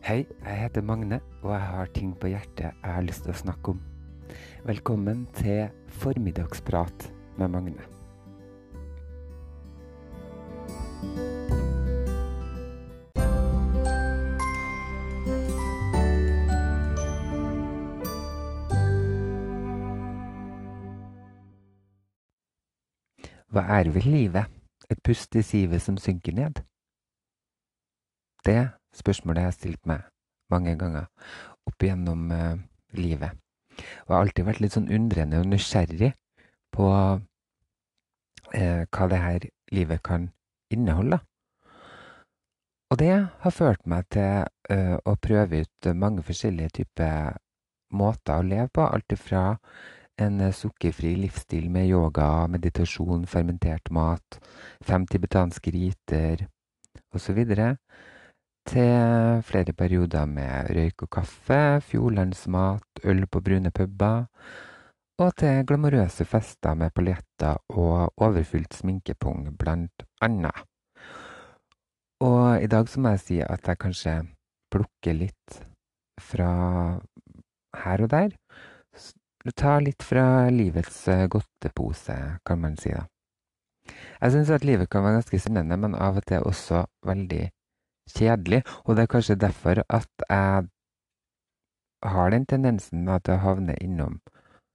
Hei, jeg heter Magne, og jeg har ting på hjertet jeg har lyst til å snakke om. Velkommen til Formiddagsprat med Magne. Hva er vel livet? Et pust i sivet som synker ned? Det spørsmålet har stilt meg mange ganger opp igjennom uh, livet. Og jeg har alltid vært litt sånn undrende og nysgjerrig på uh, hva det her livet kan inneholde. Og det har ført meg til uh, å prøve ut mange forskjellige typer måter å leve på. Alt ifra en sukkerfri livsstil med yoga, meditasjon, fermentert mat, fem tibetanske riter osv til flere perioder med røyk og kaffe, fjordlandsmat, øl på brune puber, og til glamorøse fester med paljetter og overfylt sminkepung, blant annet. Og i dag så må jeg si at jeg kanskje plukker litt fra her og der. Ta litt fra livets eh, godtepose, kan man si da. Jeg syns at livet kan være ganske spennende, men av og til også veldig kjedelig. Og det er kanskje derfor at jeg har den tendensen til å havne innom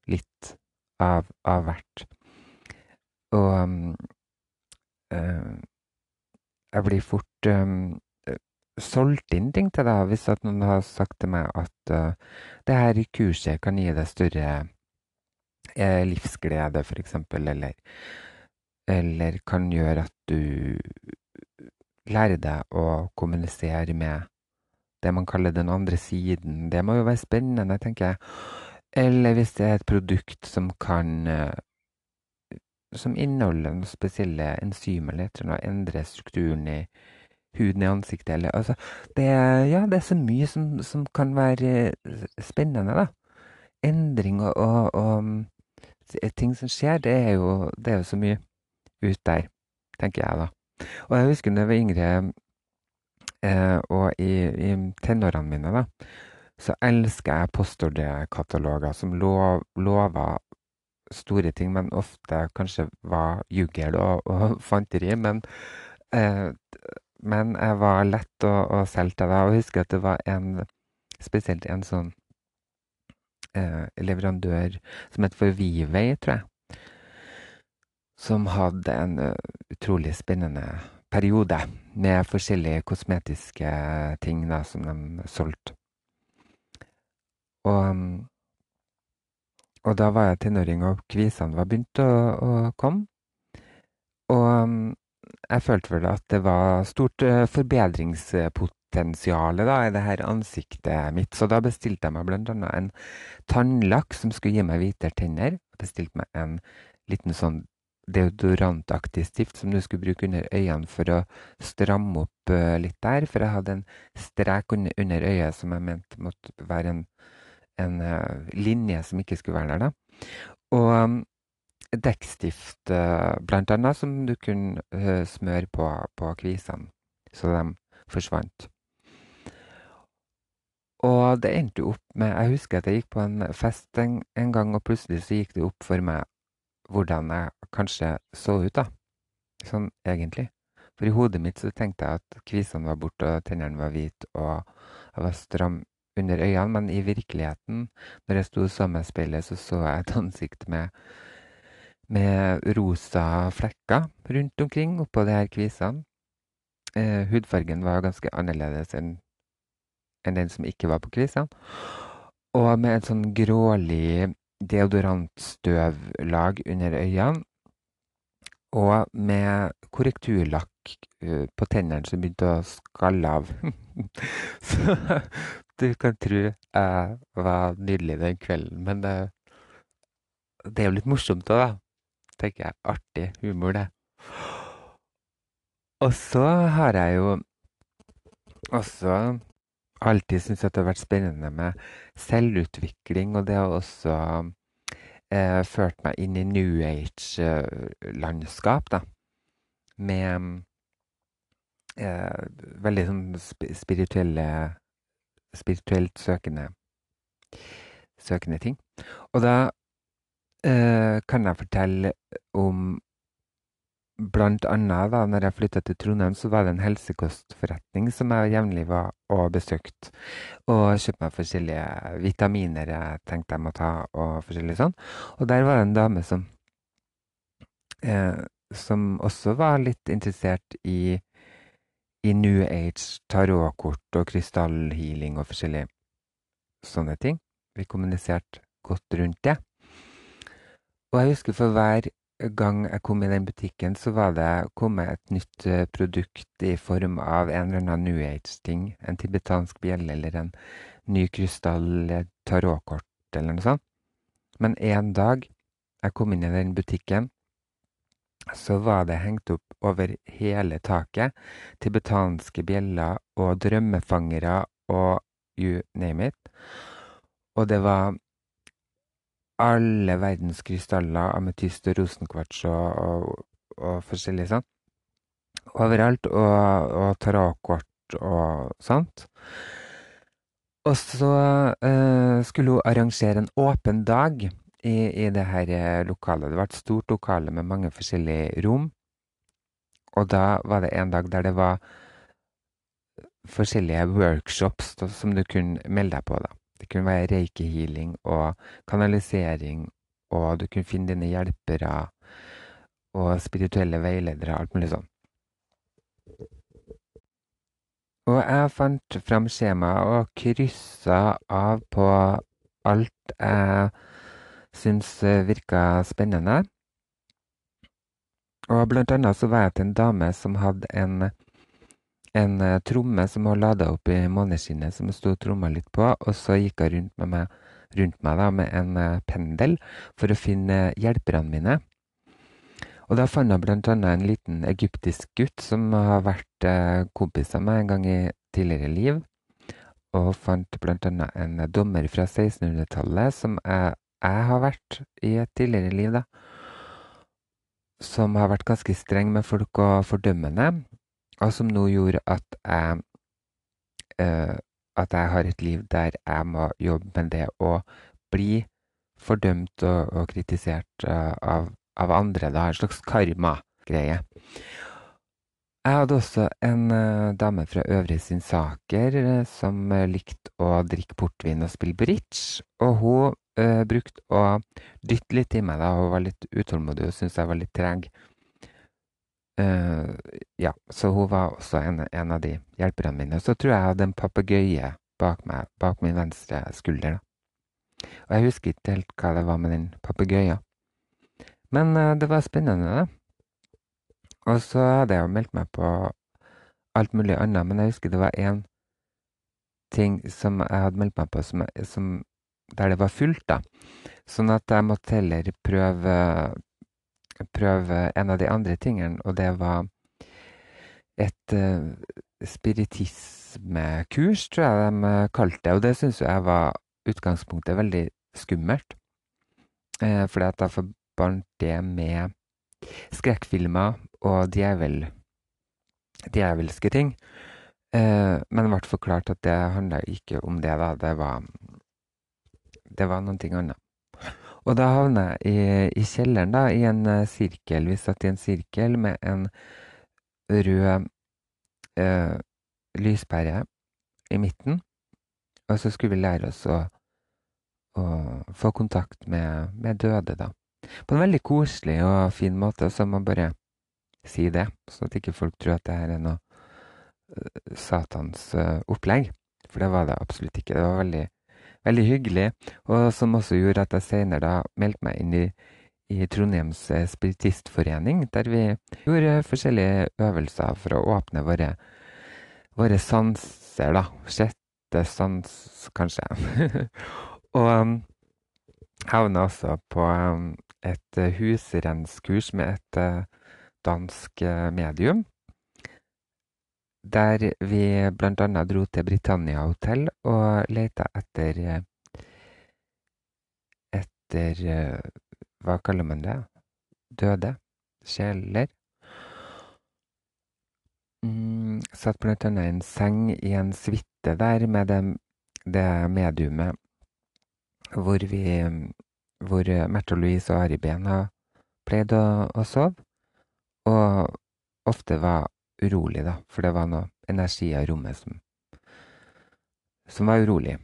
litt av, av hvert. Og um, jeg blir fort um, solgt inn ting til deg hvis at noen har sagt til meg at uh, det her kurset kan gi deg større uh, livsglede, f.eks., eller, eller kan gjøre at du lære deg å kommunisere med det man kaller den andre siden. Det må jo være spennende, tenker jeg. Eller hvis det er et produkt som kan eh, Som inneholder noen spesielle enzymer eller annet, endre strukturen i huden i ansiktet eller Altså, det, ja, det er så mye som, som kan være spennende, da. Endring og, og, og, ting som skjer, det er jo, det er jo så mye ut der, tenker jeg da. Og jeg husker da jeg var yngre, eh, og i, i tenårene mine, da, så elsker jeg postordrekataloger som lov, lova store ting, men ofte kanskje var juggel og, og fanteri. Men, eh, men jeg var lett å, å selge til. Og jeg husker at det var en, spesielt en sånn eh, leverandør som het for Vivei, tror jeg som hadde en uh, utrolig spennende periode med forskjellige kosmetiske ting da, som de solgte. Og, og da var jeg tenåring, og kvisene var begynt å, å komme. Og jeg følte vel at det var stort uh, forbedringspotensial i det her ansiktet mitt, så da bestilte jeg meg bl.a. en tannlakk som skulle gi meg hvitere tenner. Jeg bestilte meg en liten sånn deodorantaktig stift som du skulle bruke under øynene for å stramme opp uh, litt der. For jeg hadde en strek under, øyet som jeg mente måtte være en, en uh, linje som ikke skulle være der. da. Og um, dekkstift blant annet, som du kunne smøre på, på kvisene, så de forsvant. Og det endte opp med Jeg husker at jeg gikk på en fest en, en gang, og plutselig så gikk det opp for meg hvordan jeg kanskje så ut, da. Sånn egentlig. For i hodet mitt så tenkte jeg at kvisene var borte, og tennene var hvite, og jeg var stram under øynene. Men i virkeligheten, når jeg sto sammen med speilet, så så jeg et ansikt med, med rosa flekker rundt omkring oppå de her kvisene. Eh, hudfargen var ganske annerledes enn enn den som ikke var på kvisene. Og med en sånn grålig deodorantstøvlag under øynene. Og med korrekturlakk på tennene som begynte å skalle av. Så du kan tro jeg var nydelig den kvelden. Men det, det er jo litt morsomt òg, da. Tenker jeg. Artig humor, det. Og så har jeg jo også alltid syntes det har vært spennende med selvutvikling, og det har også eh, ført meg inn i New Age-landskap, da. Med eh, veldig sånn spirituelle spirituelt søkende, søkende ting. Og da eh, kan jeg fortelle om Blant annet da når jeg flytta til Trondheim, så var det en helsekostforretning som jeg jevnlig var og besøkte. Og kjøpte meg forskjellige vitaminer jeg tenkte jeg må ta, og forskjellig sånn. Og der var det en dame som eh, som også var litt interessert i, i New Age, tarotkort og krystallhealing og forskjellige sånne ting. Vi kommuniserte godt rundt det. Og jeg husker for hver gang jeg kom i den butikken, så var det kommet et nytt eh, produkt i form av en eller annen New Age-ting. En tibetansk bjelle eller en ny krystall, tarotkort eller noe sånt. Men en dag jeg kom inn i den butikken, så var det hengt opp over hele taket tibetanske bjeller og drømmefangere og you name it. Og det var alle verdens krystaller, ametyst og rosenkvarts og, og, og forskjellig sånn. Overalt. Og, og tarotkort og sånt. Og så eh, skulle hun arrangere en åpen dag i, i det her eh, lokalet. Det var et stort lokale med mange forskjellige rom. Og da var det en dag der det var forskjellige workshops som du kunne melde deg på. da. Det kunne være reikehealing og kanalisering, og du kunne finne dine hjelpere og spirituelle veiledere, alt mulig sånn. Og jeg fant fram skjemaet og kryssa av på alt jeg syntes virka spennende. Og blant annet så var jeg til en dame som hadde en en uh, tromme som hun lada opp i måneskinnet, som hun sto og tromma litt på. Og så gikk hun rundt, med meg, rundt meg da, med en uh, pendel for å finne hjelperne mine. Og da fant hun bl.a. en liten egyptisk gutt som har vært uh, kompis av meg en gang i tidligere liv. Og fant bl.a. en dommer fra 1600-tallet som jeg, jeg har vært i et tidligere liv, da som har vært ganske streng med folk og fordømmende og som nå gjorde at jeg uh, at jeg har et liv der jeg må jobbe med det å bli fordømt og, og kritisert uh, av, av, andre. Da, en slags karma-greie. Jeg hadde også en uh, dame fra Øvre Sinsaker uh, som likte å drikke portvin og spille bridge. Og hun brukte å dytte litt i meg da, hun var litt utålmodig og syntes jeg var litt treg. Uh, ja, så hun var også en, en, av de hjelperne mine. Så tror jeg jeg hadde en papegøye bak meg, bak min venstre skulder. da. Og jeg husker ikke helt hva det var med den papegøyen. Men uh, det var spennende, da. Og så hadde jeg jo meldt meg på alt mulig annet, men jeg husker det var én ting som jeg hadde meldt meg på som, som, der det var fullt, da. Sånn at jeg måtte heller prøve prøve en av de andre tingene, og det var et uh, spiritismekurs, tror jeg de uh, kalte det. Og det syns jeg var utgangspunktet veldig skummelt. Uh, fordi at jeg forbandt det med skrekkfilmer og djevel, djevelske ting. Uh, men ble forklart at det handla ikke om det, da. Det var, det var noe annet. Og da havna jeg i, i kjelleren, da, i en uh, sirkel. Vi satt i en sirkel med en rød uh, lyspære i midten. Og så skulle vi lære oss å, å få kontakt med, med, døde, da. På en veldig koselig og fin måte, så må bare si det, så at ikke folk tror at det her er noe uh, Satans opplegg. For det var det absolutt ikke. Det var veldig veldig hyggelig, og som også gjorde at jeg senere meldte meg inn i, i Trondheims eh, spiritistforening, der vi gjorde forskjellige øvelser for å åpne våre, våre sanser, da. Sjette sans, kanskje. og um, havna også på um, et uh, husrenskurs med et uh, dansk medium der vi annet dro til Britannia hotell og leita etter etter Hva kaller man det? Døde? Sjeler? Mm, satt annet i en seng i en suite der med det det mediumet hvor vi Hvor Märtha Louise og Ari Behn har pleid å, å sove. Og ofte var urolig, da, for det var noe energi i rommet som, som var urolig.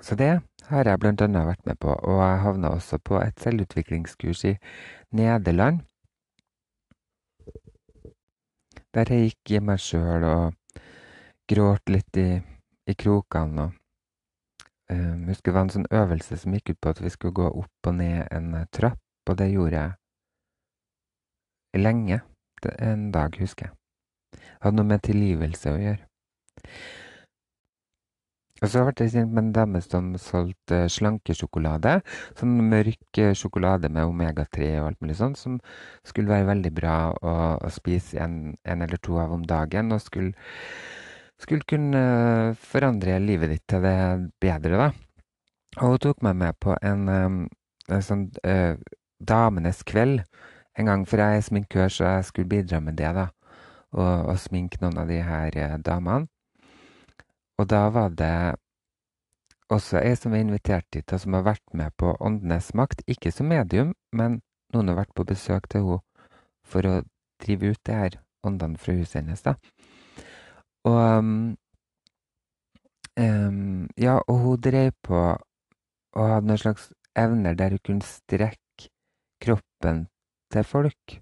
Så det har jeg blant annet vært med på, og jeg havna også på et selvutviklingskurs i Nederland. Der jeg gikk i meg sjøl og gråt litt i, i krokene. og um, Jeg husker det var en sånn øvelse som gikk ut på at vi skulle gå opp og ned en trapp, og det gjorde jeg lenge. En dag, husker jeg. Det hadde noe med tilgivelse å gjøre. Og så ble jeg kjent med en dame som solgte slankesjokolade. Sånn mørk sjokolade med omega-3 og alt mulig sånt, som skulle være veldig bra å, å spise en, en, eller to av om dagen. Og skulle, skulle kunne forandre livet ditt til det bedre, da. Og hun tok meg med på en, en sånn uh, damenes kveld en gang, for jeg er sminkør, så jeg skulle bidra med det, da. Og, og sminke noen av de her eh, damene. Og da var det også ei som var invitert dit, og som har vært med på Åndenes makt. Ikke som medium, men noen har vært på besøk til henne for å drive ut det her åndene fra huset hennes, da. Og um, Ja, og hun drev på og hadde noen slags evner der hun kunne strekke kroppen til folk,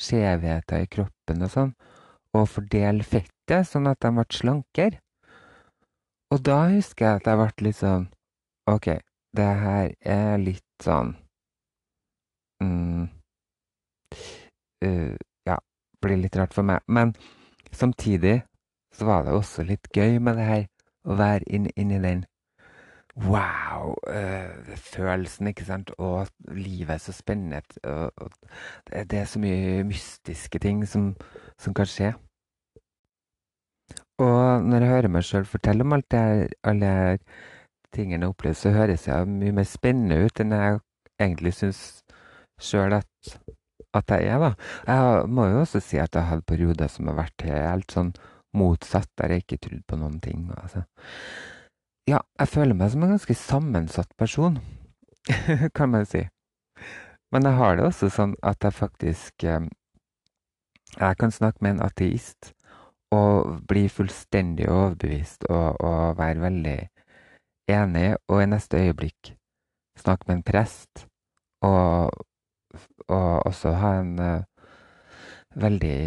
skjevheter i kroppen og sånn, og fordele fettet sånn at de ble slankere. Og da husker jeg at jeg ble litt sånn OK, det her er litt sånn mm, uh, Ja, blir litt rart for meg. Men samtidig så var det også litt gøy med det her, å være inni inn den Wow! Uh, følelsen, ikke sant? Og livet er så spennende. Og, og det, det, er så mye mystiske ting som, som, kan skje. Og når jeg hører meg sjøl fortelle om alt det her, alle tingene jeg opplever, så høres jeg mye mer spennende ut enn jeg egentlig syns sjøl at, at, jeg er, da. Jeg må jo også si at jeg har hatt perioder som har vært helt sånn motsatt, der jeg ikke trodde på noen ting. Altså. Ja, jeg føler meg som en ganske sammensatt person, kan man si. Men jeg har det også sånn at jeg faktisk eh, Jeg kan snakke med en ateist og bli fullstendig overbevist og, og være veldig enig, og i neste øyeblikk snakke med en prest og, og også ha en uh, veldig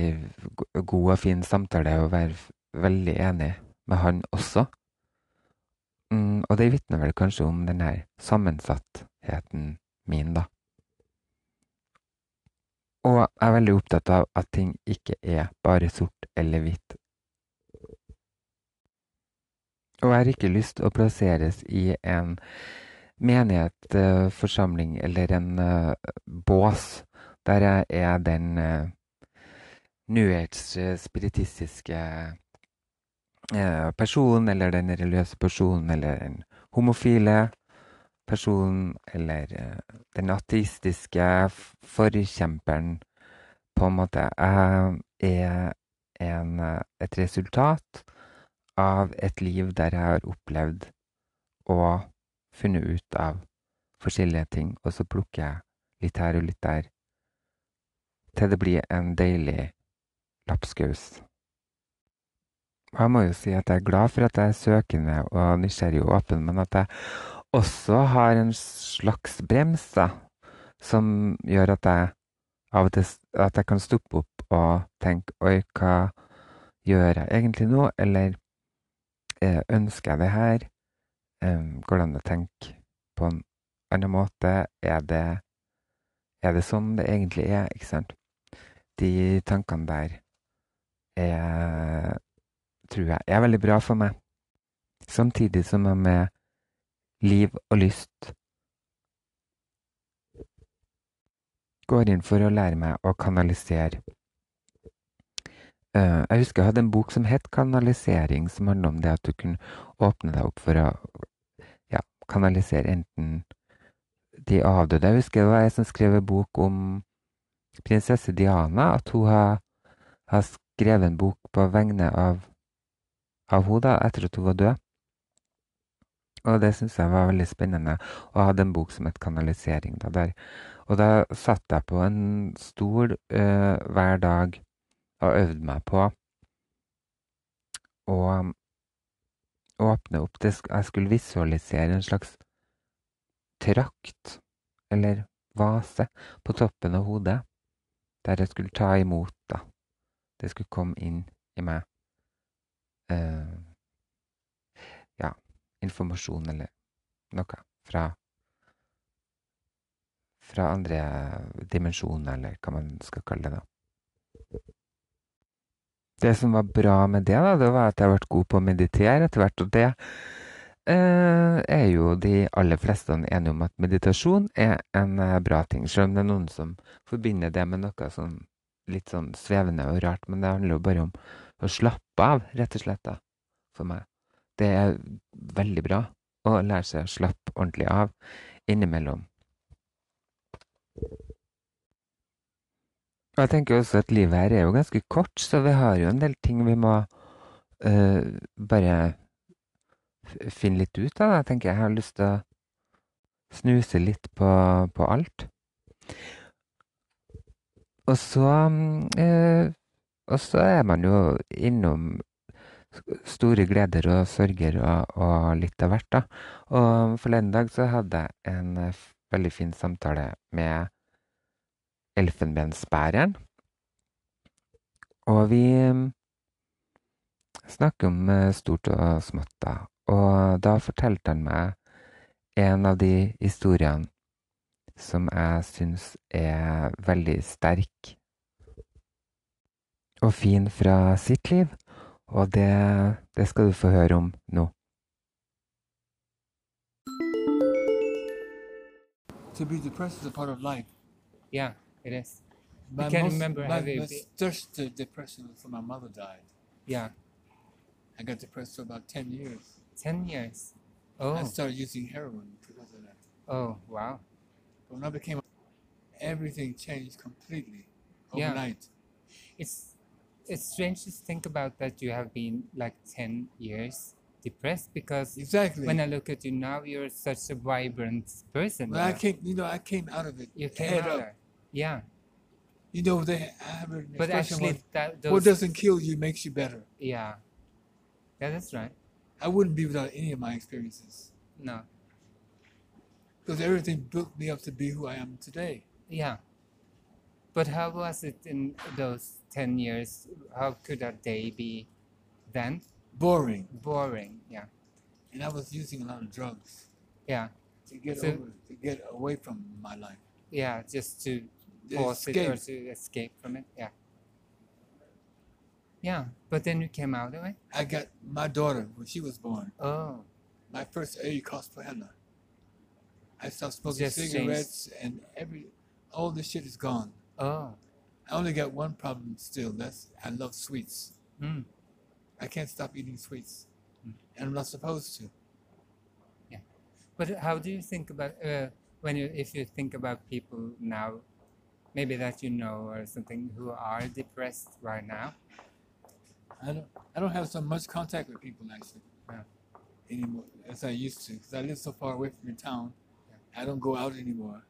god og fin samtale og være veldig enig med han også. Mm, og det vitner vel kanskje om den her sammensattheten min, da. Og jeg er veldig opptatt av at ting ikke er bare sort eller hvitt. Og jeg har ikke lyst til å plasseres i en menighet, forsamling eller en uh, bås der jeg er den uh, New Age-spiritistiske Eh, personen, eller den religiøse personen, eller den homofile personen, eller eh, den ateistiske forkjemperen, på en måte, er en, et resultat av et liv der jeg har opplevd og funnet ut av forskjellige ting, og så plukker jeg litt her og litt der, til det blir en deilig lapskaus. Jeg må jo si at jeg er glad for at jeg er søkende og nysgjerrig og åpen, men at jeg også har en slags brems da, som gjør at jeg av og til at jeg kan stoppe opp og tenke Oi, hva gjør jeg egentlig nå? Eller eh, ønsker jeg det her? Går det an å tenke på en annen måte? Er det, er det sånn det egentlig er? Ikke sant? De tankene der er tror jeg er veldig bra for meg. Samtidig som jeg med liv og lyst går inn for å lære meg å kanalisere. Uh, jeg husker jeg hadde en bok som het 'Kanalisering', som handler om det at du kunne åpne deg opp for å ja, kanalisere enten de avdøde. Jeg husker det var jeg som skrev en bok om prinsesse Diana, at hun har, har skrevet en bok på vegne av av henne etter at hun var død. Og det syntes jeg var veldig spennende. Og jeg hadde en bok som het 'Kanalisering'. Da, der. Og da satt jeg på en stol uh, hver dag og øvde meg på å åpne opp det, Jeg skulle visualisere en slags trakt, eller vase, på toppen av hodet, der jeg skulle ta imot, da. Det skulle komme inn i meg. Uh, ja, informasjon eller noe fra fra andre dimensjoner, eller hva man skal kalle det. da. Det som var bra med det, da, det var at jeg ble god på å meditere etter hvert. Og det eh, er jo de aller fleste enige om at meditasjon er en eh, bra ting. Selv om det er noen som forbinder det med noe sånn litt sånn svevende og rart. Men det handler jo bare om å slappe av, rett og slett, da, for meg. Det er veldig bra å lære seg å slappe ordentlig av innimellom. Jeg tenker også at livet her er jo ganske kort, så vi har jo en del ting vi må uh, bare finne litt ut av. Jeg tenker jeg har lyst til å snuse litt på, på alt. Og så uh, Og så er man jo innom store gleder og sorger og, og litt av hvert, da. Og forleden dag så hadde jeg en veldig fin samtale med elfenbensbæreren. Og vi mm, snakker om eh, stort og smått, da. Og da fortalte han meg en av de historiene som jeg syns er veldig sterk og fin fra sitt liv. Og det, det skal du få høre om nå. To be depressed is a part of life. Yeah. It is. My I can't most, remember my, having. my first depression was when my mother died. Yeah, I got depressed for about 10 years. ten years. Oh. I started using heroin because of that. oh, wow. But when I became, everything changed completely overnight. Yeah. overnight. It's it's strange to think about that you have been like ten years depressed because Exactly. when I look at you now, you're such a vibrant person. But I came, you know, I came out of it. you came out up. Yeah, You know, they have an but actually, was, that what doesn't kill you makes you better. yeah, yeah, that's right. I wouldn't be without any of my experiences No, because everything built me up to be who I am today. yeah. But how was it in those ten years? How could a day be then? Boring. Boring. Yeah, And I was using a lot of drugs yeah, to get So- over, to get away from my life. yeah. Just to pause it or escape. to escape from it. Yeah. Yeah, but then you came out of it. I got my daughter when she was born. Oh, My first A cost per henna. I stopped smoking Just changed. cigarettes and every all this shit is gone. Oh, I only got one problem still. That's I love sweets. mm. I can't stop eating sweets, Mm. and I'm not supposed to. Yeah, but how do you think about uh, when you if you think about people now, maybe that you know or something who are depressed right now? I don't. I don't have so much contact with people actually Yeah. anymore as I used to because I live so far away from the town. I don't go out anymore.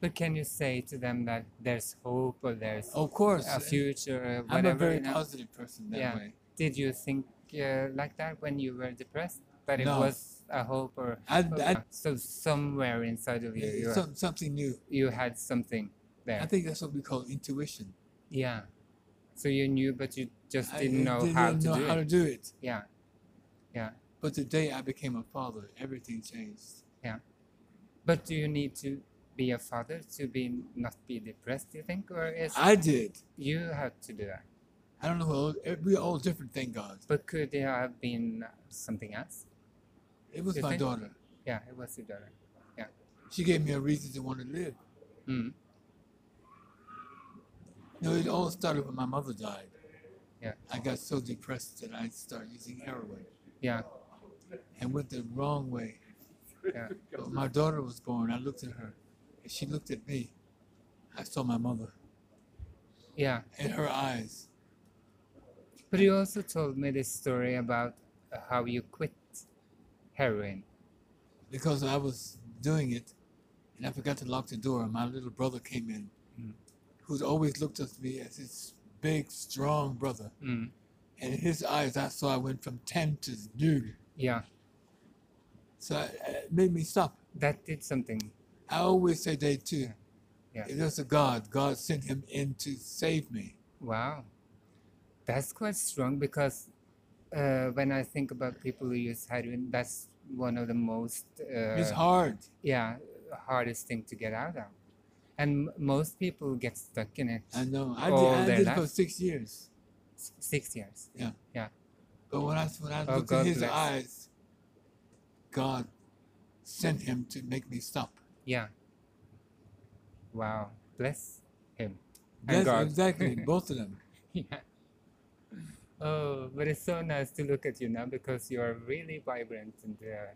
But can you say to them that there's hope or there's Of course, a future or I'm a very positive person that Yeah. way. Did you think uh, like that when you were depressed? That it No. was a hope or I, I so somewhere inside of you you, some, something new. you had something there. I think that's what we call intuition. Yeah. So you knew, but you just didn't know didn't how to know do how it. to do it. Yeah. Yeah. But the day I became a father, everything changed. Yeah. But do you need to be a father to be not be depressed? Do you think, or is I did. you had to do that? I don't know. We're all different, thank God. But could there have been something else? It was You my think? daughter. Yeah, it was your daughter. Yeah. She gave me a reason to want to live. Mm. You know, it all started when my mother died. Yeah. I got so depressed that I started using heroin Yeah. and went the wrong way. Yeah. But when my daughter was born, I looked at her, she looked at me. I saw my mother Yeah. in her eyes. But you also told me this story about uh, how you quit heroin? because I was doing it and I forgot to lock the door. My little brother came in, Mm. who'd always looked at me as his big, strong brother. Mm. And in his eyes, I saw I went from 10 to nude. Yeah, So it made me stop. that did something. I always say day two. Yeah. If there's a God, God sent him in to save me. Wow, that's quite strong because uh, when I think about people who use heroin, that's one of the most it's uh, hard. yeah hardest thing to get out of, and m- most people get stuck in it. I know. I All did, I their did it for six years. S- Six years. Yeah. Yeah. But when I, when I Oh, looked God in his bless. eyes, God sent him to make me stop. Yeah. Wow. Bless him. Yes, God. exactly. Both of them. yeah. Oh, but it's so nice to look at you now because you're really vibrant and uh,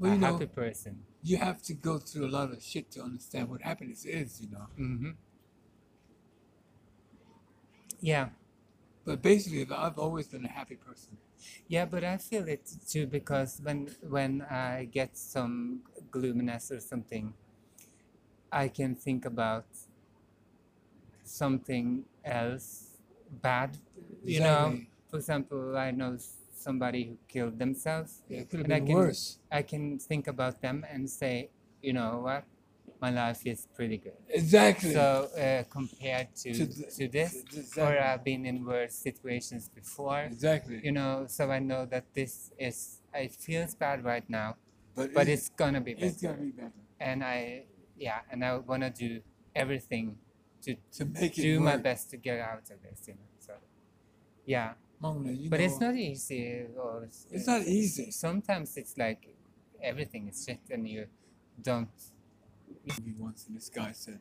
Well, a you know, happy person. you have to go through a lot of shit to understand what happiness is, you know. Mm-hmm. Yeah. But basically, I've always been a happy person. Yeah, but I feel it too because when when I get some gloominess or something, I can think about something else bad. You know, for example, I know somebody who killed themselves. Yeah, It could have And I been can- worse. I can think about them and say, you know what, my life is pretty good. Exactly. So uh, compared to To the- to this, to- or. I've been in worse situations before exactly. you know so i know that this is it feels bad right now but but it- it's gonna be better it's gonna be better and i yeah and i want to do everything to to make it do my best to get out of this you know so yeah. Mona, you but know, it's not easy or It's not easy. sometimes it's like everything is shit and you don't Me once, and this guy said,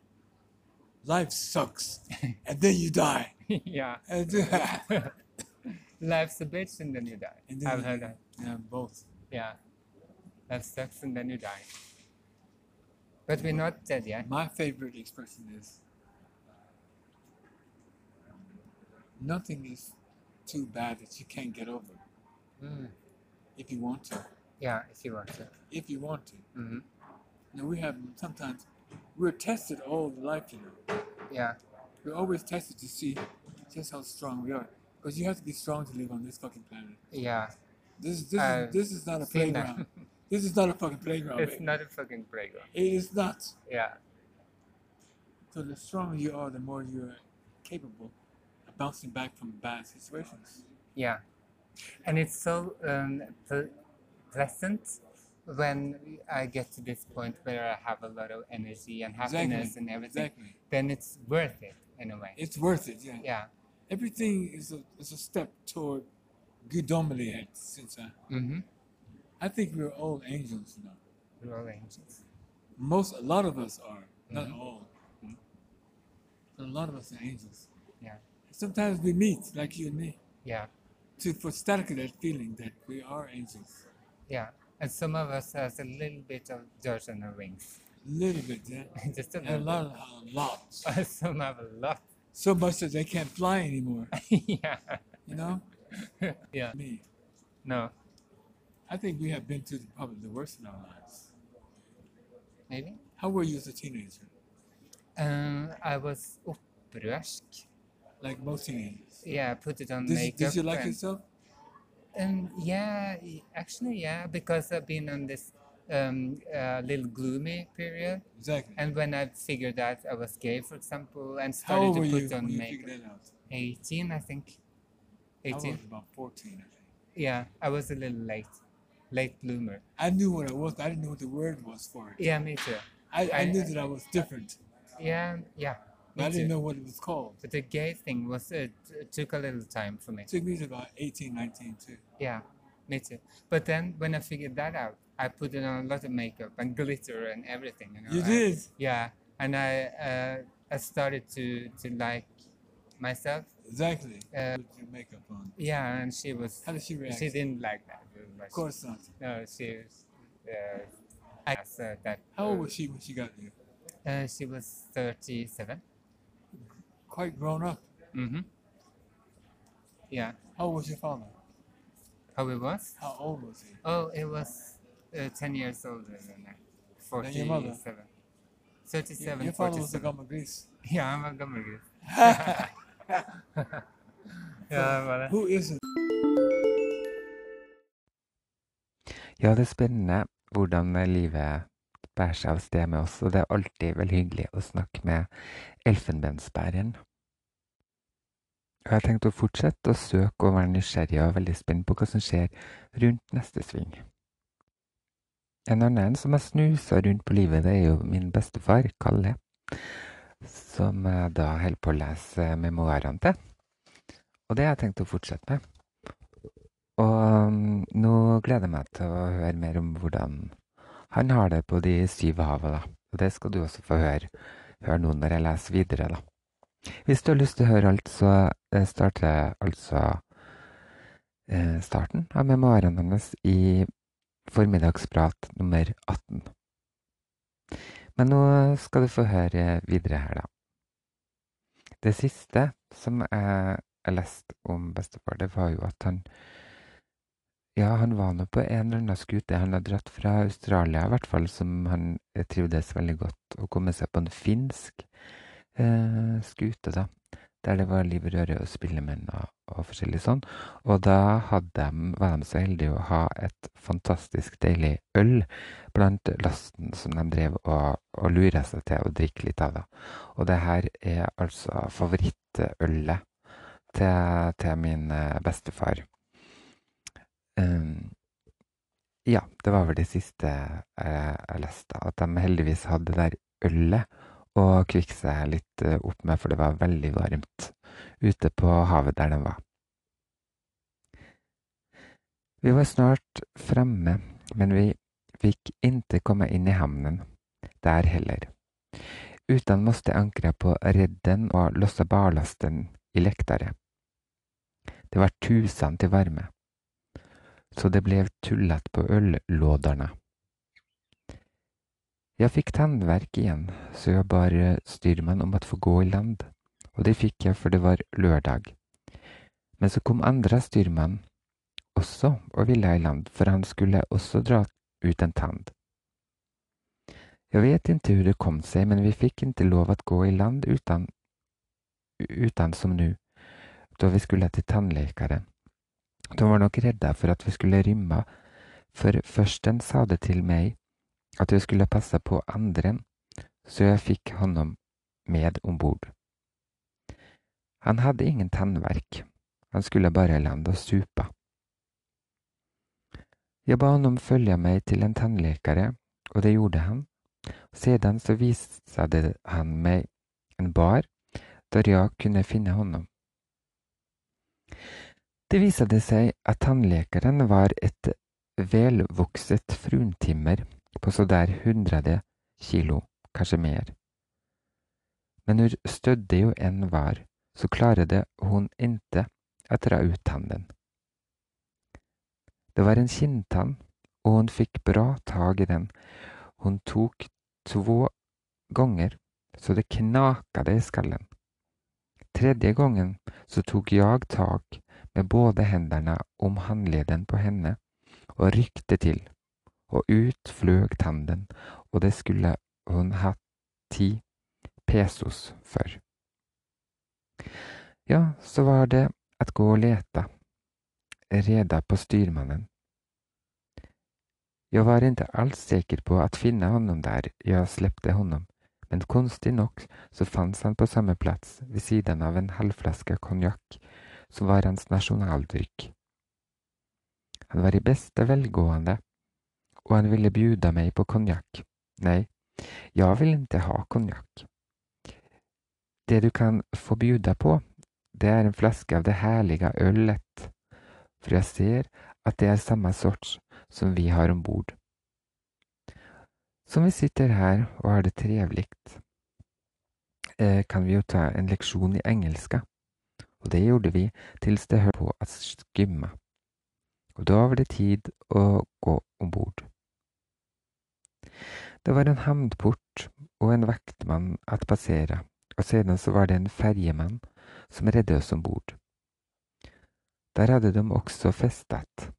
"Life sucks, and then you die." yeah. Life's a bitch and then you die. And then i've you- heard that. Yeah, both. yeah. Life sucks and then you die but we're not dead yet My favorite expression is, "Nothing is too bad that you can't get over Mm. if you want to. Yeah, if you want to. If you want to." hmm Now we have sometimes we're tested all the life, you know. Yeah, We're always tested to see just how strong we are. Because you have to be strong to live on this fucking planet. yeah. This this is this is not a playground. this is not a fucking playground. it's baby. not a fucking playground. It is not. Yeah, So the stronger you are, the more you're capable of bouncing back from bad situations. yeah. And it's so um, ple- pleasant when I get to this point where I have a lot of energy and happiness Exactly. and everything. Exactly. Then it's worth it in a way. It's worth it. Yeah. yeah. Everything is a is a step toward gudomlighet. Since I, Mm-hmm. I think we're all angels, you know. We're all angels. Most a lot of us are, not Mhm. all. Mhm. But a lot of us are angels. Yeah. Sometimes we meet, like you and me, Yeah, to for static that feeling that we are angels. yeah. And some of us has a little bit of dirt on our wings. A little bit, yeah. Just a little. And a lot, a lot. some have a lot. So much that they can't fly anymore. yeah. You know, yeah. me. No, I think we have been through probably the worst in our lives. maybe. How were you as a teenager? Um, I was opprørsk. Like most teenagers. Yeah, I put it on Did, makeup. did you like and, yourself? Um, yeah, actually, yeah, because I've been on this um, uh, little gloomy period, Exactly. and when I figured out I was gay, for example, and started to put you on makeup, figured that out? 18, I think. I was 18. about 14, I think. Yeah, I was a little late, late bloomer. I knew what I was, I didn't know what the word was for it. Yeah, me too. I, I I- knew that I was different, Yeah, yeah, but I didn't know what it was called. But the gay thing was it took a little time for me. It took me to about 18, 19 too. Yeah, me too. But then when I figured that out, I put on a lot of makeup and glitter and everything. You, know, You I- did? yeah, and I uh, I started to to like myself. Exactly. Uh, With your makeup on. Yeah, and she was How did she react? she didn't like that. Much. Of course not. No, she was. Uh, I said that. How old uh, was she when she got you? Uh, she was thirty-seven. Quite grown up. Mm-hmm. Yeah. How old was your father? How it was? How old was he? Oh, it was uh, 10 years older than her. Than your mother? 47. Your, 37, your father was the 47. gamma Greece. Ja, han var gammel gutt. ja, det var det. Who Ja, det er spennende hvordan livet bærer seg av sted med oss, og det er alltid veldig hyggelig å snakke med elfenbensbæreren. Og jeg tenkte å fortsette å søke og være nysgjerrig og veldig spent på hva som skjer rundt neste sving. En annen som har snusa rundt på livet, det er jo min bestefar, Kalle, som jeg da holder på å lese memoarene til. Og det har jeg tenkt å fortsette med. Og um, nå gleder jeg meg til å høre mer om hvordan han har det på de syv havet, da. Og det skal du også få høre, høre nå når jeg leser videre, da. Hvis du har lyst til å høre alt, så eh, starter jeg altså eh, starten av memoarene hennes i Formiddagsprat nummer 18. Men nå skal du få høre videre her, da. Det siste som jeg, jeg leste om bestefar, det var jo at han ja, han var nå på en eller annen skute. Han har dratt fra Australia, i hvert fall, som han eh, trivdes veldig godt. Å komme seg på en finsk eh, skute, da. Der det var liv og røre og spillemenn og, og forskjellig sånn. Og da de, var de så heldige å ha et fantastisk deilig øl blant lasten som de drev og, og lura seg til å drikke litt av. da. Og det her er altså favorittølet til, til min eh, bestefar. Um, ja, det var vel det siste jeg, jeg leste. At de heldigvis hadde det der ølet å kvikke seg litt eh, opp med, for det var veldig varmt ute på havet der de var. Vi var snart fremme, men vi fikk ikke komme inn i havnen der heller. Utan måtte ankre på redden og losse barlasten i lektaret. Det var tusen til varme så det ble tullet på øllåderne. Jeg fikk tannverk igjen, så jeg bar styrmann om å få gå i land, og det fikk jeg for det var lørdag. Men så kom andre styrmann også og ville i land, for han skulle også dra ut en tann. Jeg vet ikke hvordan det kom seg, men vi fikk ikke lov å gå i land uten, uten som nå, da vi skulle til tannlekeren. De var nok redda for at vi skulle rømme, for førsten sa det til meg at jeg skulle passe på andre, så jeg fikk honom med om bord. Han hadde ingen tannverk, han skulle bare lande og supe. Jeg ba honom følge meg til en tannlekere, og det gjorde han. Sedan så viste han meg en bar der jeg kunne finne honom. Det viste seg at tannlekeren var et velvokset fruntimmer på så der hundrede kilo, kanskje mer. Men hvor stødig jo enn var, så klarte hun inte å dra ut tannen. Det var en kinntann, og hun fikk bra tak i den. Hun tok to ganger så det knakade i skallen. Tredje gangen så tok jeg tak med både hendene om håndledden på henne og rykte til, og ut fløg tanden, og det skulle hun hatt ti pesos for. Ja, så var det at gå og lete, reda på styrmannen. Jeg var ikke alls sikker på at finne honom der jeg slepte honom, men konstig nok så fanns han på samme plass ved siden av en halvflaske konjakk som var hans nasjonaldrykk. Han var i beste velgående, og han ville bjuda meg på konjakk. Nei, jeg vil ikke ha konjakk. Det du kan få bjuda på, det er en flaske av det herlige ølet, for jeg ser at det er samme sorts som vi har om bord. Som vi sitter her og har det trevligt, eh, kan vi jo ta en leksjon i engelska. Og det gjorde vi til det hørte på å skumme, Og da var det tid å gå om bord. Det var en havnport og en vaktmann at passere, og siden så var det en ferjemann som redde oss om bord. Der hadde de også festet.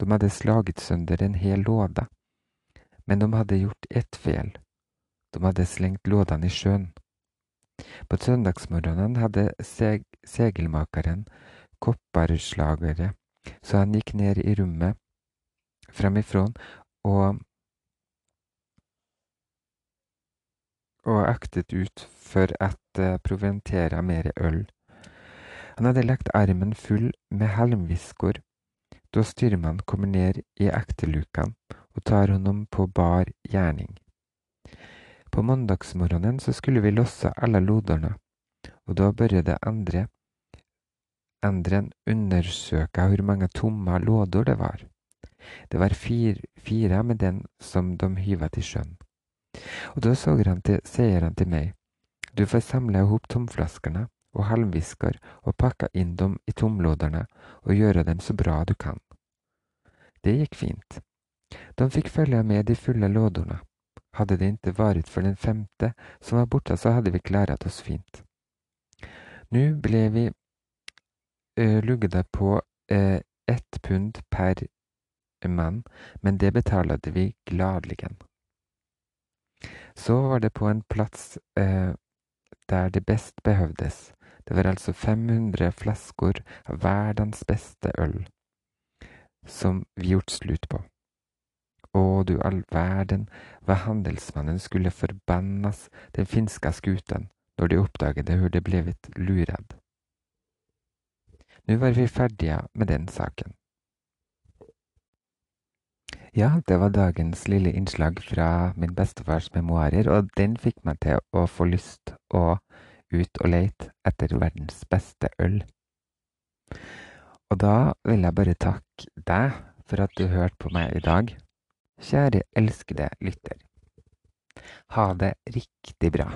De hadde slaget sønder en hel låda Men de hadde gjort ett fel. De hadde slengt lådene i sjøen. På søndagsmorgenen hadde seg segelmakeren kopperslagere, så han gikk ned i rommet framifrå og og aktet ut for at proventere mer øl. Han hadde lagt armen full med halmviskor da styrmannen kommer ned i ekteluka og tar honom på bar gjerning. På mandagsmorgenen så skulle vi losse alle loderne, og da begynte andre Endren undersøke hvor mange tomme låder det var. Det var fire, fire med den som de hyva til sjøen. Og da han til, sier han til meg, du får samle ihop tomflaskene og halmvisker og pakke inn dem i tomlåderne og gjøre dem så bra du kan. Det gikk fint. De fikk følge med de fulle lådene. Hadde det ikke vært for den femte som var borte, så hadde vi klarat oss fint. Nå ble vi uh, luggade på uh, ett pund per mann, men det betalte vi gladeligen. Så var det på en plass uh, der det best behøvdes. Det var altså 500 flasker av verdens beste øl som vi gjort slutt på. Å, du all verden, hva handelsmannen skulle forbannes den finska skuten når de oppdaget hvor det blivit lurad. Nå var vi ferdige med den saken. Ja, det var dagens lille innslag fra min bestefars memoarer, og den fikk meg til å få lyst å ut og leite etter verdens beste øl. Og da vil jeg bare takke deg for at du hørte på meg i dag. Kjære elskede lytter. Ha det riktig bra.